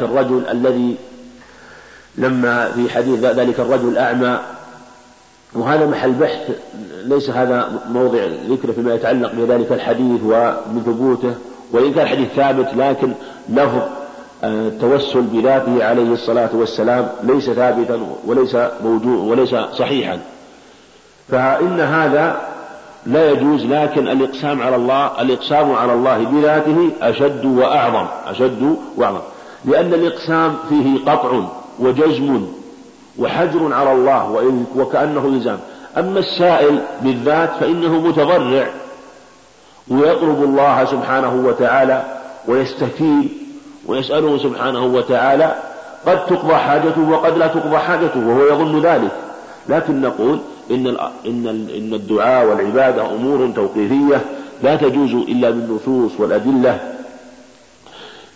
ذلك الرجل الذي لما في حديث ذلك الرجل الأعمى وهذا محل بحث ليس هذا موضع ذكر فيما يتعلق بذلك الحديث ومن ثبوته وإن كان الحديث ثابت لكن آه، التوسل بذاته عليه الصلاة والسلام ليس ثابتا وليس موجود وليس صحيحا. فإن هذا لا يجوز لكن الإقسام على الله الإقسام على الله بذاته أشد وأعظم أشد وأعظم. لأن الإقسام فيه قطع وجزم وحجر على الله وكأنه إلزام. أما السائل بالذات فإنه متضرع ويطلب الله سبحانه وتعالى ويستكين ويسأله سبحانه وتعالى قد تقضى حاجته وقد لا تقضى حاجته وهو يظن ذلك. لكن نقول إن إن إن الدعاء والعبادة أمور توقيفية لا تجوز إلا بالنصوص والأدلة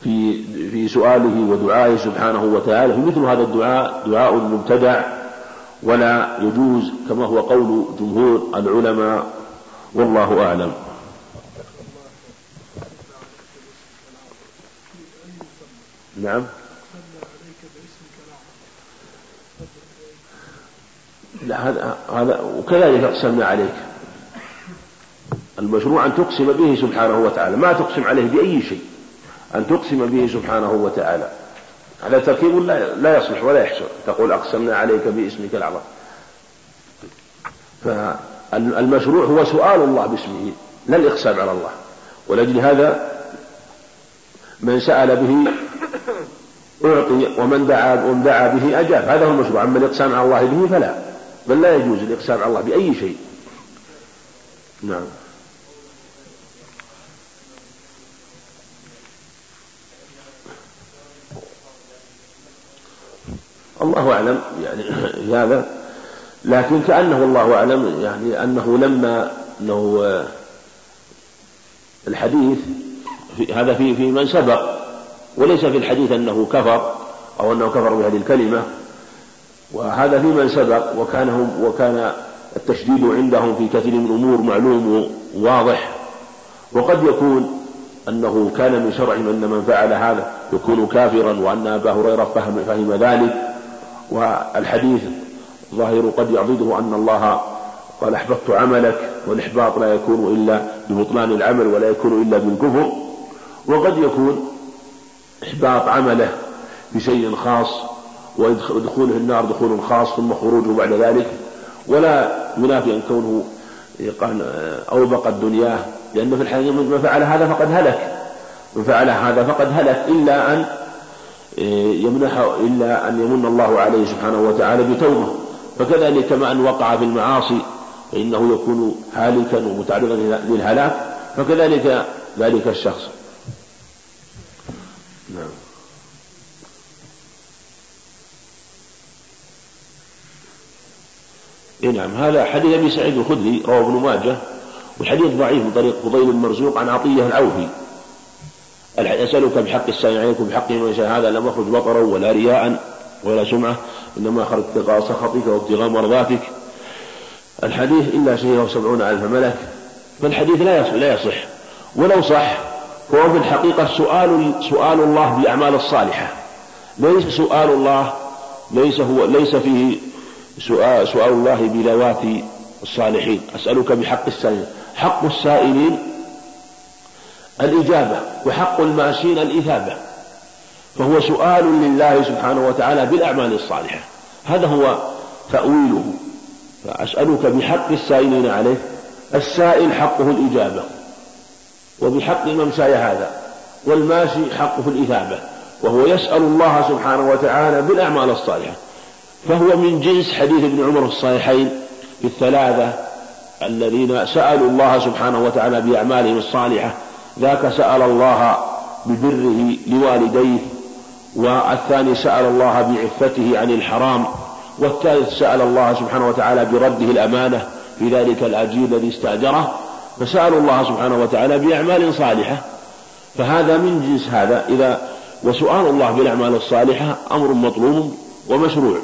في في سؤاله ودعائه سبحانه وتعالى فمثل هذا الدعاء دعاء مبتدع ولا يجوز كما هو قول جمهور العلماء والله أعلم. نعم. لا هذا هذا وكذلك أقسمنا عليك. المشروع أن تقسم به سبحانه وتعالى ما تقسم عليه بأي شيء. أن تقسم به سبحانه وتعالى. هذا تركيب لا, لا يصلح ولا يحسن. تقول أقسمنا عليك باسمك الأعظم فالمشروع هو سؤال الله باسمه لا الإقسام على الله. ولأجل هذا من سأل به أعطي ومن دعا ومن دعا به أجاب. هذا هو المشروع. أما الإقسام على الله به فلا. بل لا يجوز الإقسام على الله بأي شيء. نعم. الله أعلم يعني هذا. لكن كأنه الله أعلم يعني أنه لما أنه الحديث في هذا في في من سبق وليس في الحديث أنه كفر أو أنه كفر بهذه الكلمة. وهذا في من سبق وكان وكان التشديد عندهم في كثير من الأمور معلوم وواضح وقد يكون أنه كان من شرعهم أن من فعل هذا يكون كافرا وأن أبا هريرة فهم, فهم ذلك. والحديث ظاهر قد يعضده أن الله قال أحبطت عملك والإحباط لا يكون إلا ببطلان العمل ولا يكون إلا بالكفر. وقد يكون إحباط عمله بشيء خاص ودخوله النار دخول خاص ثم خروجه بعد ذلك. ولا ينافي أن كونه قال أوبق الدنيا لأنه في الحقيقة من فعل هذا فقد هلك. من فعل هذا فقد هلك إلا أن يمنح إلا أن يمن الله عليه سبحانه وتعالى بتوبة. فكذلك كما أن وقع في المعاصي فإنه يكون هالكا ومتعرضا للهلاك. فكذلك ذلك الشخص. نعم. إيه نعم هذا حديث أبي سعيد الخدري رواه ابن ماجه والحديث ضعيف من طريق فضيل المرزوق عن عطية العوفي. أسألك بحق بحق من شاء هذا لم أخرج بطرا ولا رياء ولا سمعة إنما خرجت ابتغاء سخطك وابتغاء مرضاتك. الحديث إلا شيء وسبعون ألف ملك. فالحديث لا يصح, لا يصح. ولو صح فهو في الحقيقة سؤال سؤال الله بالأعمال الصالحة. ليس سؤال الله ليس هو ليس فيه سؤال, سؤال الله بذوات الصالحين. أسألك بحق السائلين حق السائلين الإجابة وحق الماشين الإثابة. فهو سؤال لله سبحانه وتعالى بالأعمال الصالحة. هذا هو تأويله. فأسألك بحق السائلين عليه. السائل حقه الإجابة. وبحق الممساي هذا. والماشي حقه الإثابة. وهو يسأل الله سبحانه وتعالى بالأعمال الصالحة. فهو من جنس حديث ابن عمر في الصحيحين الثلاثة الذين سألوا الله سبحانه وتعالى بأعمالهم الصالحة. ذاك سأل الله ببره لوالديه والثاني سأل الله بعفته عن الحرام والثالث سأل الله سبحانه وتعالى برده الأمانة في ذلك الأجير الذي استأجره فسألوا الله سبحانه وتعالى بأعمال صالحة. فهذا من جنس هذا إذا وسؤال الله بالأعمال الصالحة أمر مطلوب ومشروع.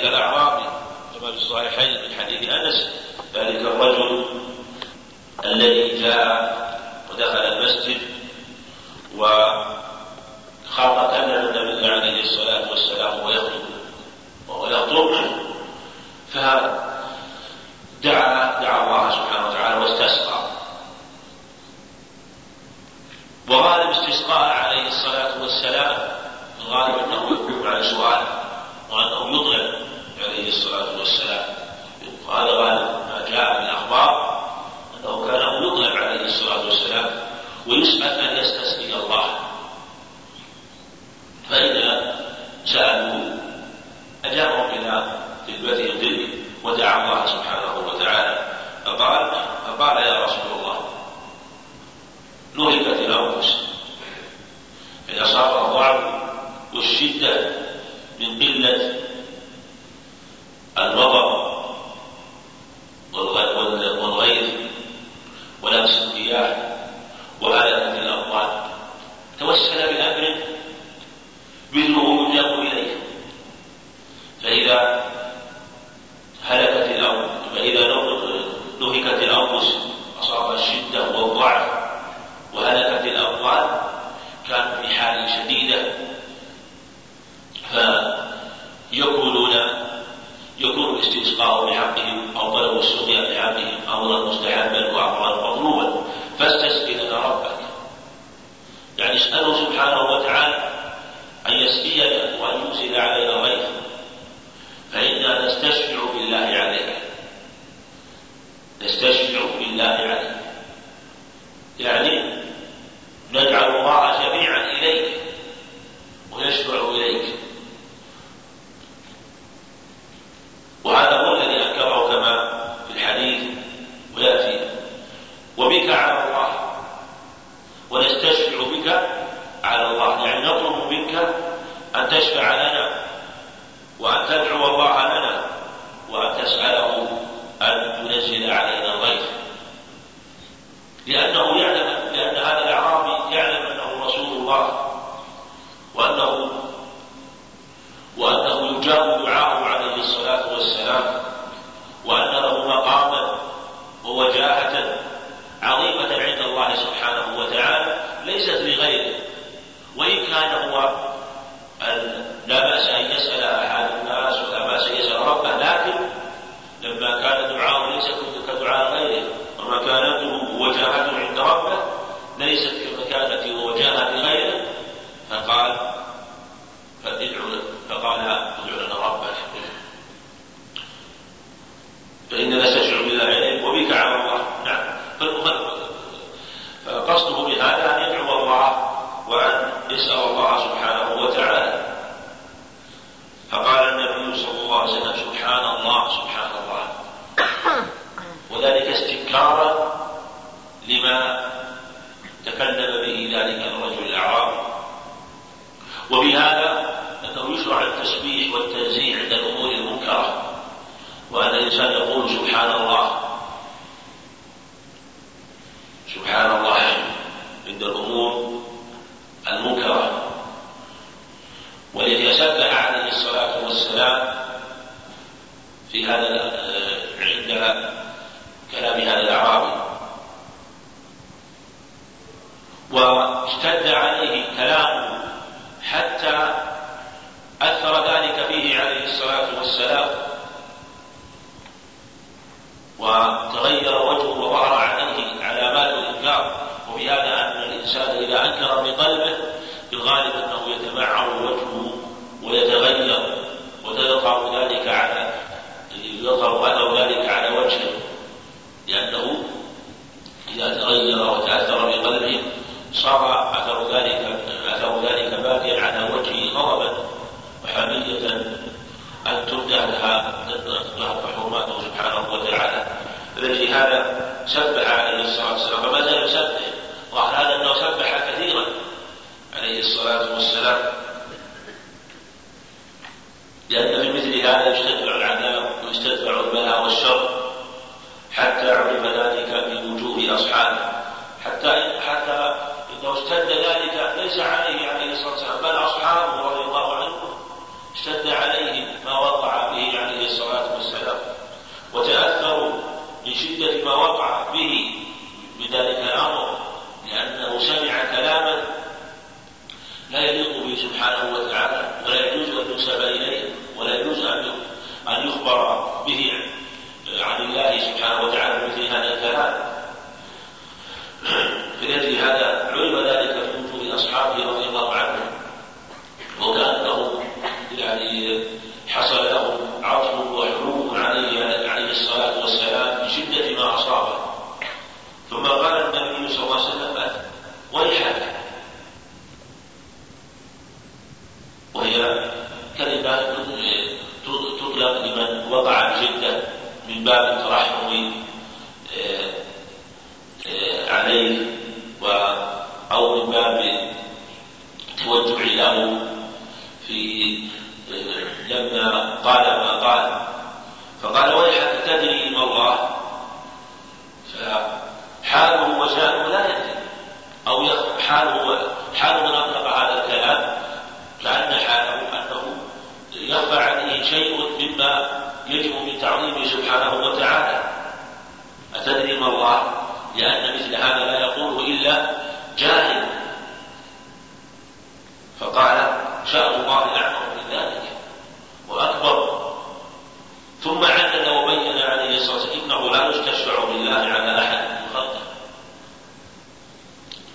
ذلك الأعرابي كما في الصحيحين من حديث أنس ذلك الرجل الذي جاء ودخل المسجد وخاطب أن النبي عليه الصلاة والسلام وهو وهو يخطب فدعا دعا الله التلوث أصاب الشدة والضعف وهلكت الأموال كانوا في حال شديدة فيكونون يكون الاستسقاء بحقهم أو طلب السقيا بحقهم أمرا مستحبا وأمرا مطلوبا. فاستسقي لنا ربك. يعني اسأله سبحانه وتعالى أن يسقينا وأن ينزل علينا غيثا. فإنا نستشفع بالله عليك. نستشفع بالله عليك يعني ندعو الله جميعا إليك ويشفع إليك. وهذا هو الذي أنكره كما في الحديث ويأتي. وبك على الله. ونستشفع بك على الله. يعني نطلب منك أن تشفع لنا وأن تدعو الله لنا وأن تسأله تنزل علينا الغيث لأنه يعلم لأن هذا الأعرابي يعلم أنه رسول الله وأنه وأنه يجاب دعاءه عليه الصلاة والسلام وأن له مقاما ووجاهة عظيمة عند الله سبحانه وتعالى ليست لغيره. وإن كان هو لا بأس أن يسأل أحد الناس ولا بأس أن يسأل ربه لكن لما كان دعاءه ليس كدعاء غيره ومكانته ووجاهته عند ربه ليست كمكانته ووجاهة غيره. فقال فادعوا فقال ادع لنا ربك. فإننا نستشعر بالله عليك وبك على الله. نعم. فقصده بهذا أن يدعو الله وأن يسأل الله سبحانه وتعالى فقال النبي صلى الله عليه وسلم سبحان الله سبحان الله استنكارا لما تكلم به ذلك الرجل الأعرابي وبهذا أنه يشرع التسبيح والتنزيه عند الأمور المنكرة. وأن الإنسان يقول سبحان الله. سبحان الله عند الأمور المنكرة. والذي سبح عليه الصلاة والسلام في هذا عند كلام هذا الأعرابي. واشتد عليه كلامه حتى أثر ذلك فيه عليه الصلاة والسلام. وتغير وجهه وظهر عليه علامات الإنكار وبهذا أن الإنسان إذا أنكر بقلبه بالغالب أنه يتمعر وجهه ويتغير وتظهر ذلك على يظهر أثر ذلك على وجهه. إذا تغير وتأثر بقلبه صار أثر ذلك أثر ذلك باقيا على وجهه غضبا وحمية أن تبدأ لها حرماته سبحانه وتعالى. فلأجل هذا سبح عليه الصلاة والسلام. فما زال يسبح. ظهر هذا أنه سبح كثيرا عليه الصلاة والسلام. لأن في مثل هذا يستدفع العذاب ويستدفع البلاء والشر حتى عرف ذلك أصحابه. حتى حتى إنه اشتد ذلك ليس عليه عليه الصلاة والسلام بل أصحابه رضي الله عنهم اشتد عليهم ما وقع به عليه الصلاة والسلام وتأثروا من شدة ما وقع به بذلك الأمر لأنه سمع كلاما لا يليق به سبحانه وتعالى ولا يجوز أن ينسب إليه ولا يجوز أن أن يخبر به عن الله سبحانه وتعالى مثل هذا الكلام فلأجل هذا علم ذلك في وجود أصحابه رضي الله عنهم وكأنه يعني حصل لهم عطف وحروب عليه عليه الصلاة والسلام بشدة ما أصابه ثم قال النبي صلى الله عليه وسلم ويحك وهي كلمة تطلق لمن وقع بجدة من باب الترحم آه، آه، عليه و أو من باب التوجع له في لما قال ما قال. فقال ويحك تدري ما الله؟ فحاله وشانه لا يدري. أو حاله حال من أطلق هذا الكلام كأن حاله أنه يخفى عليه شيء مما يجب من تعظيمه سبحانه وتعالى. أتدري ما الله؟ لأن مثل هذا لا يقوله إلا جاهل. فقال شاء الله أعظم من ذلك وأكبر. ثم عدد وبين عليه الصلاة والسلام إنه لا يستشفع بالله على أحد من خلقه.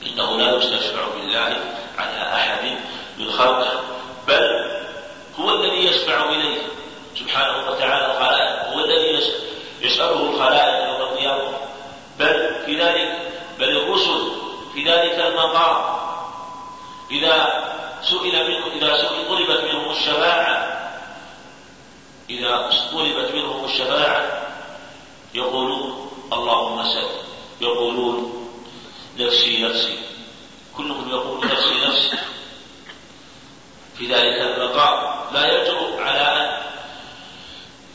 إنه لا يستشفع بالله على أحد من خلقه بل هو الذي يشفع إليه سبحانه وتعالى الخلائق هو الذي يسأله الخلائق يوم القيامة. بل في ذلك بل الرسل في ذلك المقام إذا سئل منه إذا سئل طلبت منهم الشفاعة إذا طلبت منهم الشفاعة يقولون اللهم سل يقولون نفسي نفسي. كلهم يقول نفسي نفسي. في ذلك المقام لا يجرؤ على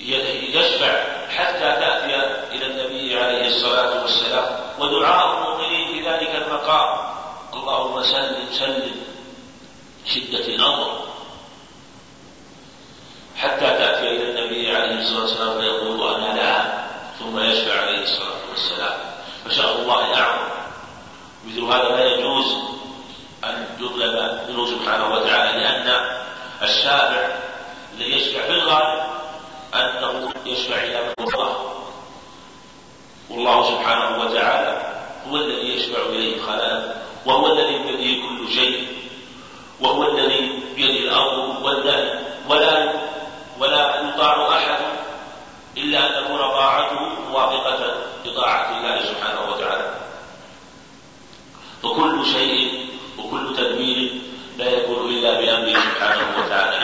أن يشفع حتى تأتي إلى النبي عليه الصلاة والسلام. ودعاء ذلك المقام. اللهم سلم سلم. شدة الأمر. حتى تأتي إلى النبي عليه الصلاة والسلام فيقول أنا لا ثم يشفع عليه الصلاة والسلام. فشاء الله أعظم مثل هذا لا يجوز أن يطلب منه سبحانه وتعالى لأن الشافع الذي يشفع في الغالب أنه يشفع إلى من الله والله سبحانه يشفع إليه الخلائق وهو الذي بيده كل شيء وهو الذي بيده الأمر والنهي ولا ولا يطاع أحد إلا أن تكون طاعته موافقة لطاعة الله سبحانه وتعالى. فكل شيء وكل تدبير لا يكون إلا بأمره سبحانه وتعالى.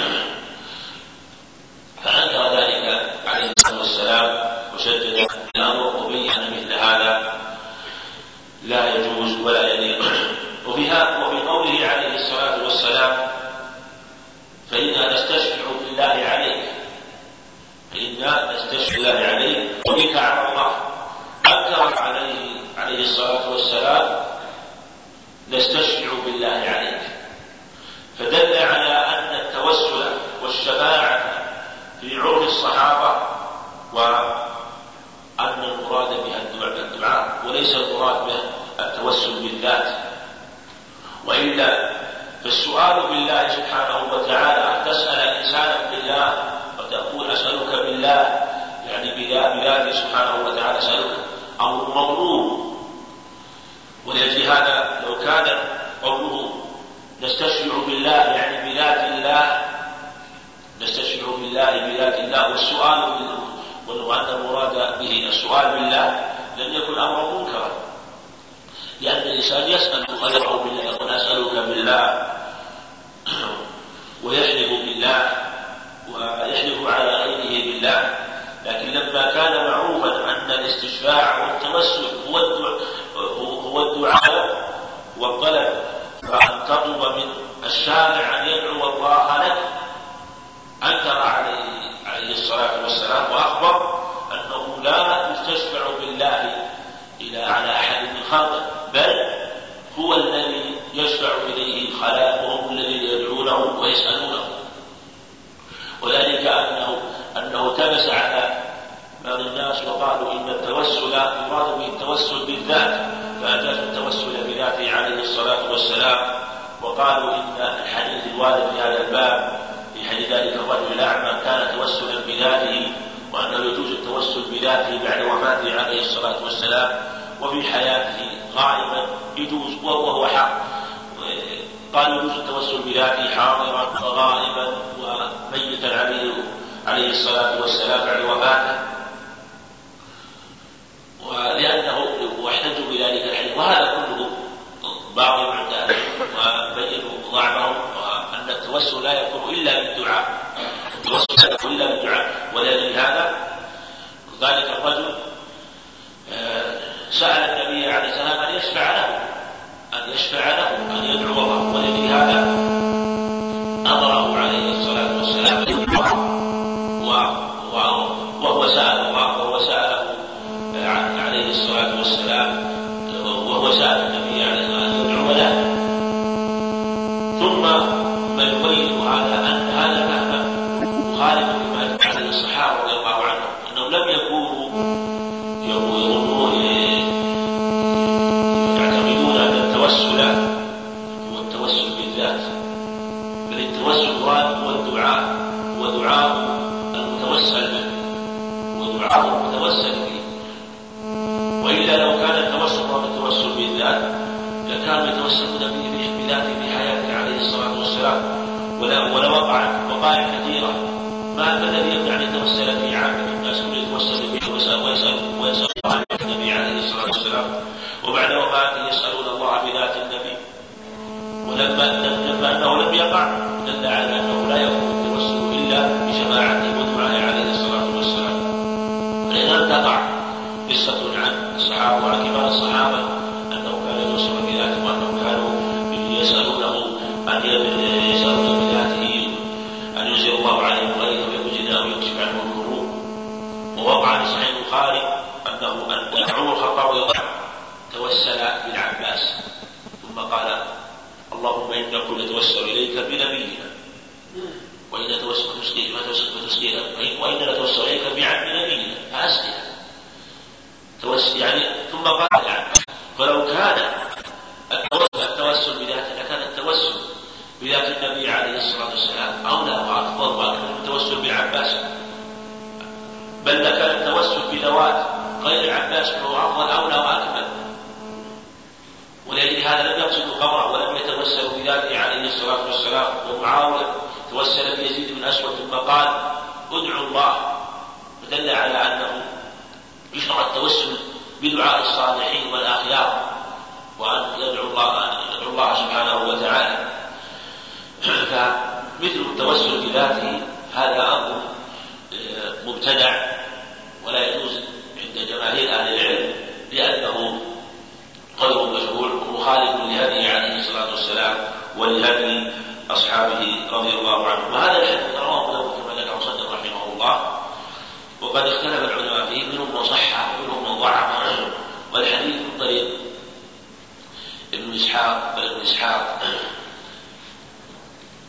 فأنكر ذلك عليه الصلاة والسلام وشدد الأمر وبين مثل هذا لا يجوز ولا يليق. وفيها وفي قوله عليه الصلاة والسلام فإنا نستشفع بالله عليك فإنا نستشفع بالله عليك وبك على الله. أنكر عليه عليه الصلاة والسلام نستشفع بالله عليك. فدل على أن التوسل والشفاعة في عرف الصحابة وأن المراد بها الدعاء. وليس المراد به التوسل بالذات. وإلا فالسؤال بالله سبحانه وتعالى أن تسأل إنسانا بالله وتقول أسألك بالله يعني بذاته سبحانه وتعالى أسألك أمر مطلوب ولأجل هذا لو كان قوله نستشفع بالله يعني بذات الله نستشفع بالله بذات الله والسؤال وأن المراد به السؤال بالله لم يكن أمرا منكرا. لأن الإنسان يسأل غيره بالله يقول أسألك بالله ويحلف بالله ويحلف على غيره بالله. لكن لما كان معروفا أن الاستشفاع والتوسل هو الدعاء هو الدعاء والطلب فأن تطلب من الشارع أن يدعو الله لك أنكر عليه عليه الصلاة والسلام وأخبر أنه لا يستشفع بالله إلى على أحد من خلقه بل هو الذي يشفع إليه الخلائق وهم الذين يدعونه ويسألونه وذلك أنه أنه تبس على بعض الناس وقالوا إن التوسل يراد به التوسل بالذات فأجازوا التوسل بذاته عليه الصلاة والسلام وقالوا إن الحديث الوارد في هذا الباب في حديث ذلك الرجل الأعمى كان توسلا بذاته وأنه يجوز التوسل بذاته بعد وفاته عليه الصلاة والسلام وفي حياته غائبا يجوز وهو حق. قال يجوز التوسل بذاته حاضرا وغائبا وميتا عليه عليه الصلاة والسلام بعد وفاته. ولأنه واحتجوا بذلك الحديث. وهذا كله باطل عند وبينوا ضعفه وأن التوسل لا يكون إلا بالدعاء. التوسل لا يكون إلا بالدعاء. ولأجل هذا ذلك الرجل آه، سأل النبي عليه السلام أن يشفع له. أن يشفع له أن يدعو الله ولأجل فالتوسل هو الدعاء هو دعاء المتوسل به. ودعاء المتوسل به. وإلا لو كان التوسل هو التوسل بالذات لكانوا يتوسلون به بذاته في حياته عليه الصلاة والسلام. ولا ولا وقع وقائع كثيرة ما الذي يمنع أن يتوسل في عامة الناس كل يتوسل به ويسأل ويسأل ويسأل الله عن النبي عليه الصلاة والسلام. وبعد وفاته يسألون الله بذات النبي ولما لما أنه لم يقع. دل على أنه لا يكون التوسل إلا بشفاعته ودعائه عليه الصلاة والسلام. فإذا لم تقع. قصة عن الصحابة وعن كبار الصحابة. أنه كان يتوسل بذاته وأنهم كانوا يسألونه أن يسألون بذاته أن ينزل الله عليهم غيره ويجزي أو يكشف عنهم الكروب ووقع في صحيح البخاري أنه أن عمر الخطاب توسل بالعباس. ثم قال اللهم إنا كنا نتوسل إليك بنبينا. وإن توسل فتسقينا وإنا نتوسل إليك بعم نبينا فأسقنا توسل يعني ثم قال يعني فلو كان التوسل بذات لكان التوسل بذات النبي عليه الصلاة والسلام أولى وأفضل وأكمل من التوسل بالعباس. بل لكان التوسل بذوات غير العباس فهو أفضل أولى وأكمل ولأجل هذا لم يقصدوا قبره ولم يتوسلوا بذاته عليه الصلاة والسلام. ومعاوية توسل بيزيد بن أسود ثم قال ادعوا الله. فدل على أنه يشرع التوسل بدعاء الصالحين والأخيار وأن يدعو الله يدعو الله سبحانه وتعالى. فمثل التوسل بذاته هذا أمر آه، مبتدع ولا يجوز عند جماهير أهل العلم لأنه غير مشروع ومخالف لهدي عليه الصلاة والسلام ولهدي أصحابه رضي الله عنهم وهذا الحديث رواه له كما ذكر مسلم رحمه الله وقد اختلف العلماء فيه منهم من صحه ومنهم من ضعفه والحديث من طريق ابن إسحاق ابن إسحاق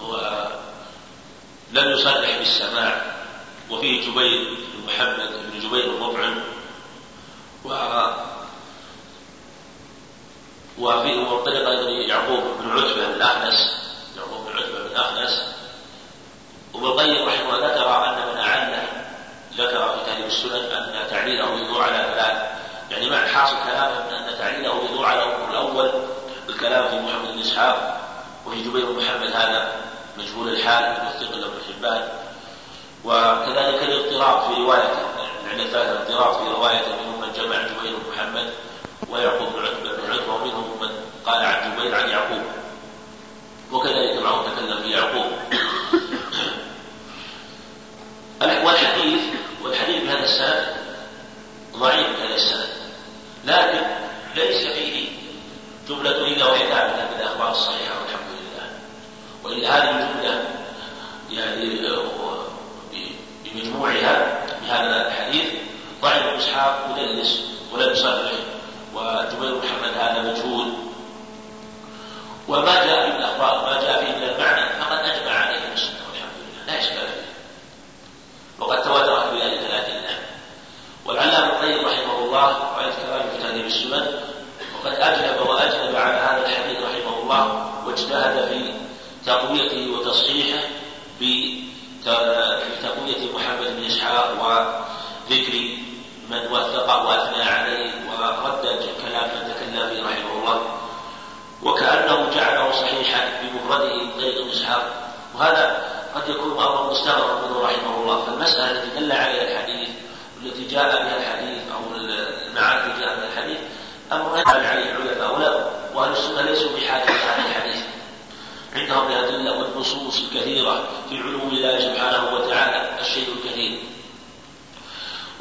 ولم يصرح بالسماع وفيه جبير بن محمد بن جبير المطعم و وفي وطريق أيضا يعقوب بن عتبة بن أخنس يعقوب بن عتبة بن أخنس. وابن القيم رحمه الله ذكر أن من اعله ذكر في تهذيب السنن أن تعليله يدور على ثلاث يعني مع حاصل كلامه أن تعليله يدور على الامر الأول الكلام في محمد بن إسحاق وفي جبير بن محمد هذا مجهول الحال يوثق له ابن حبان وكذلك الاضطراب في روايته عند الثلاثة الاضطراب في روايته منهم من جمع جبير بن محمد ويعقوب بن عتبة ومنهم من قال عن جبير عن يعقوب. وكذلك معه تكلم في يعقوب. والحديث والحديث بهذا السند ضعيف بهذا السند لكن ليس فيه جملة إلا وهي ثابتة بالأخبار الصحيحة والحمد لله. وإلا هذه الجملة يعني بمجموعها بهذا الحديث ضعيف إسحاق مدلس ولم يصرح وجبير محمد هذا مجهول. وما جاء في الأخبار ما جاء فيه من المعنى فقد أجمع عليه السنة والحمد لله. لا إشكال فيه. وقد تواترت بذلك الأدلة والعلامة الطيب رحمه الله رأيت كلامه في تهذيب السنن وقد أجنب وأجنب على هذا الحديث رحمه الله واجتهد في تقويته وتصحيحه بتقوية محمد بن إسحاق وذكر من وثق وأثنى عليه ورد كلام من تكلم به رحمه الله. وكأنه جعله صحيحا بمفرده غير ابن إسحاق. وهذا قد يكون أمرا مستغرب منه رحمه الله. فالمسألة التي دل عليها الحديث والتي جاء بها الحديث أو المعاني جاء بها أمر عليه العلماء؟ ولا وأهل السنة ليسوا بحاجة هذا الحديث. عندهم الأدلة والنصوص الكثيرة في علو الله سبحانه وتعالى الشيء الكثير.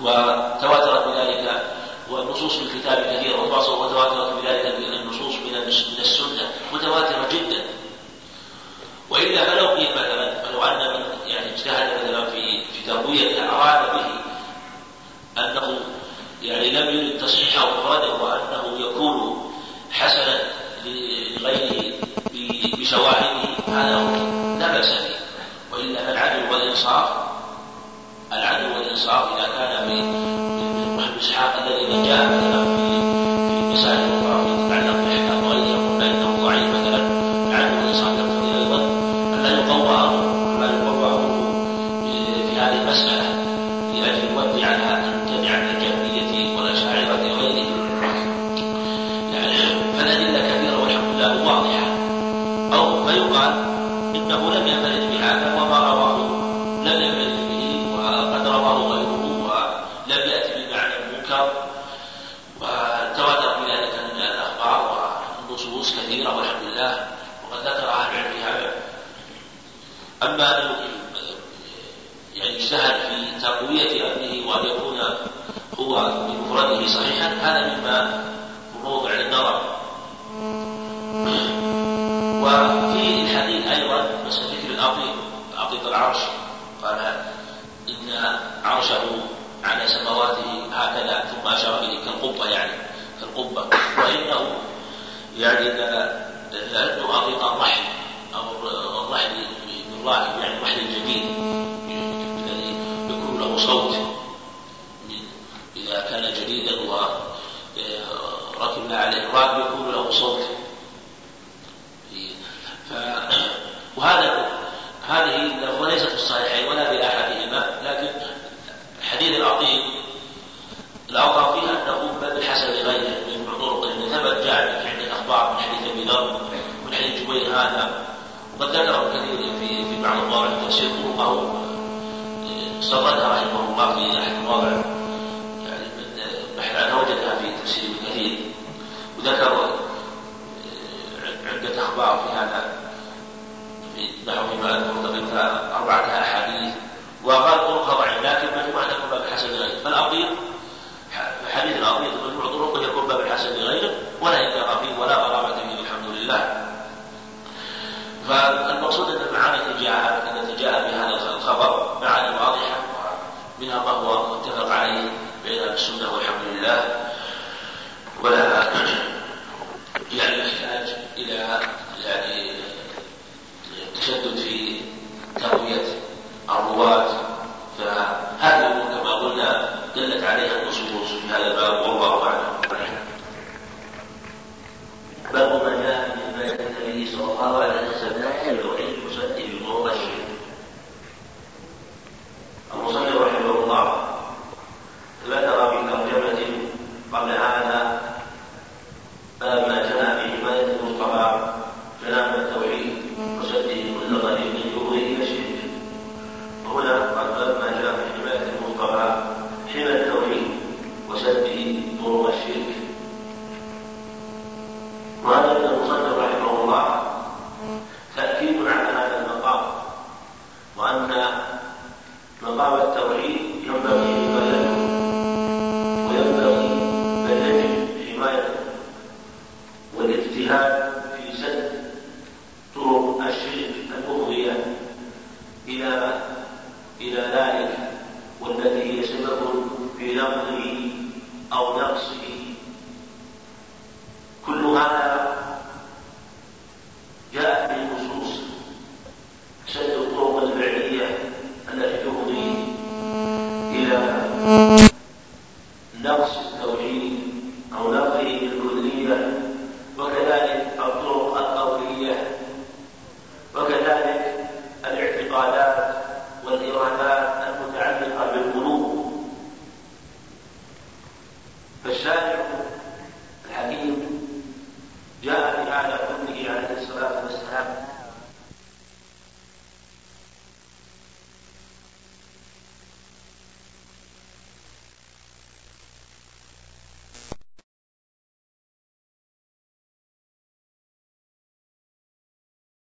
وتواترت بذلك والنصوص في الكتاب كثيرة وتواترت بذلك النصوص من السنة متواترة جدا. وإلا فلو قيل مثلا فلو أن من يعني اجتهد مثلا في في تقويته أراد به أنه يعني لم يرد تصحيحه مفردا وأنه يكون حسنا لغيره بشواهده هذا لا بأس به وإلا فالعدل والإنصاف العدل والإنصاف إذا كان في محمد إسحاق الذي جاء مثلا في مسائل هوية ابنه وأن يكون هو بمفرده صحيحا هذا مما موضع النظر وفي الحديث أيضا ذكر الأرض عقيق العرش قال إن عرشه على سماواته هكذا ثم أشار به كالقبة يعني كالقبة. وإنه يعني لأنه أغلق الرحل أو الرحل بالراحل يعني الرحل الجديد. له إذا كان جديدا وركبنا عليه الراكب يكون له صوت ف... وهذا هذه اللفظة ليست في الصحيحين ولا في أحدهما لكن حديث العظيم الأوقع فيها أنه بحسب غيره من طرق لأن ثبت جاء عند الأخبار من حديث أبي ذر ومن حديث جبير هذا وقد ذكره كثير في في بعض المواضع تفسير طرقه استطردها رحمه الله في أحد المواضع يعني بحث عنها وجدها في تفسير ابن كثير وذكر عدة أخبار في هذا في نحو ما أذكر أربعة أحاديث. وقال طرقها ضعيف لكن مجموعة تكون باب الحسن لغيره. فالأطيب حديث الأطيب مجموع طرقه يكون باب الحسن لغيره ولا إنكار فيه ولا غرابة فيه الحمد لله. فالمقصود أن المعاني جاء التي جاء بهذا الخبر معاني واضحة. منها ما هو متفق عليه بين السنة والحمد لله. ولا يعني يحتاج إلى يعني تشدد في تقوية الرواة. فهذه الأمور كما قلنا دلت عليها النصوص في هذا الباب والله أعلم.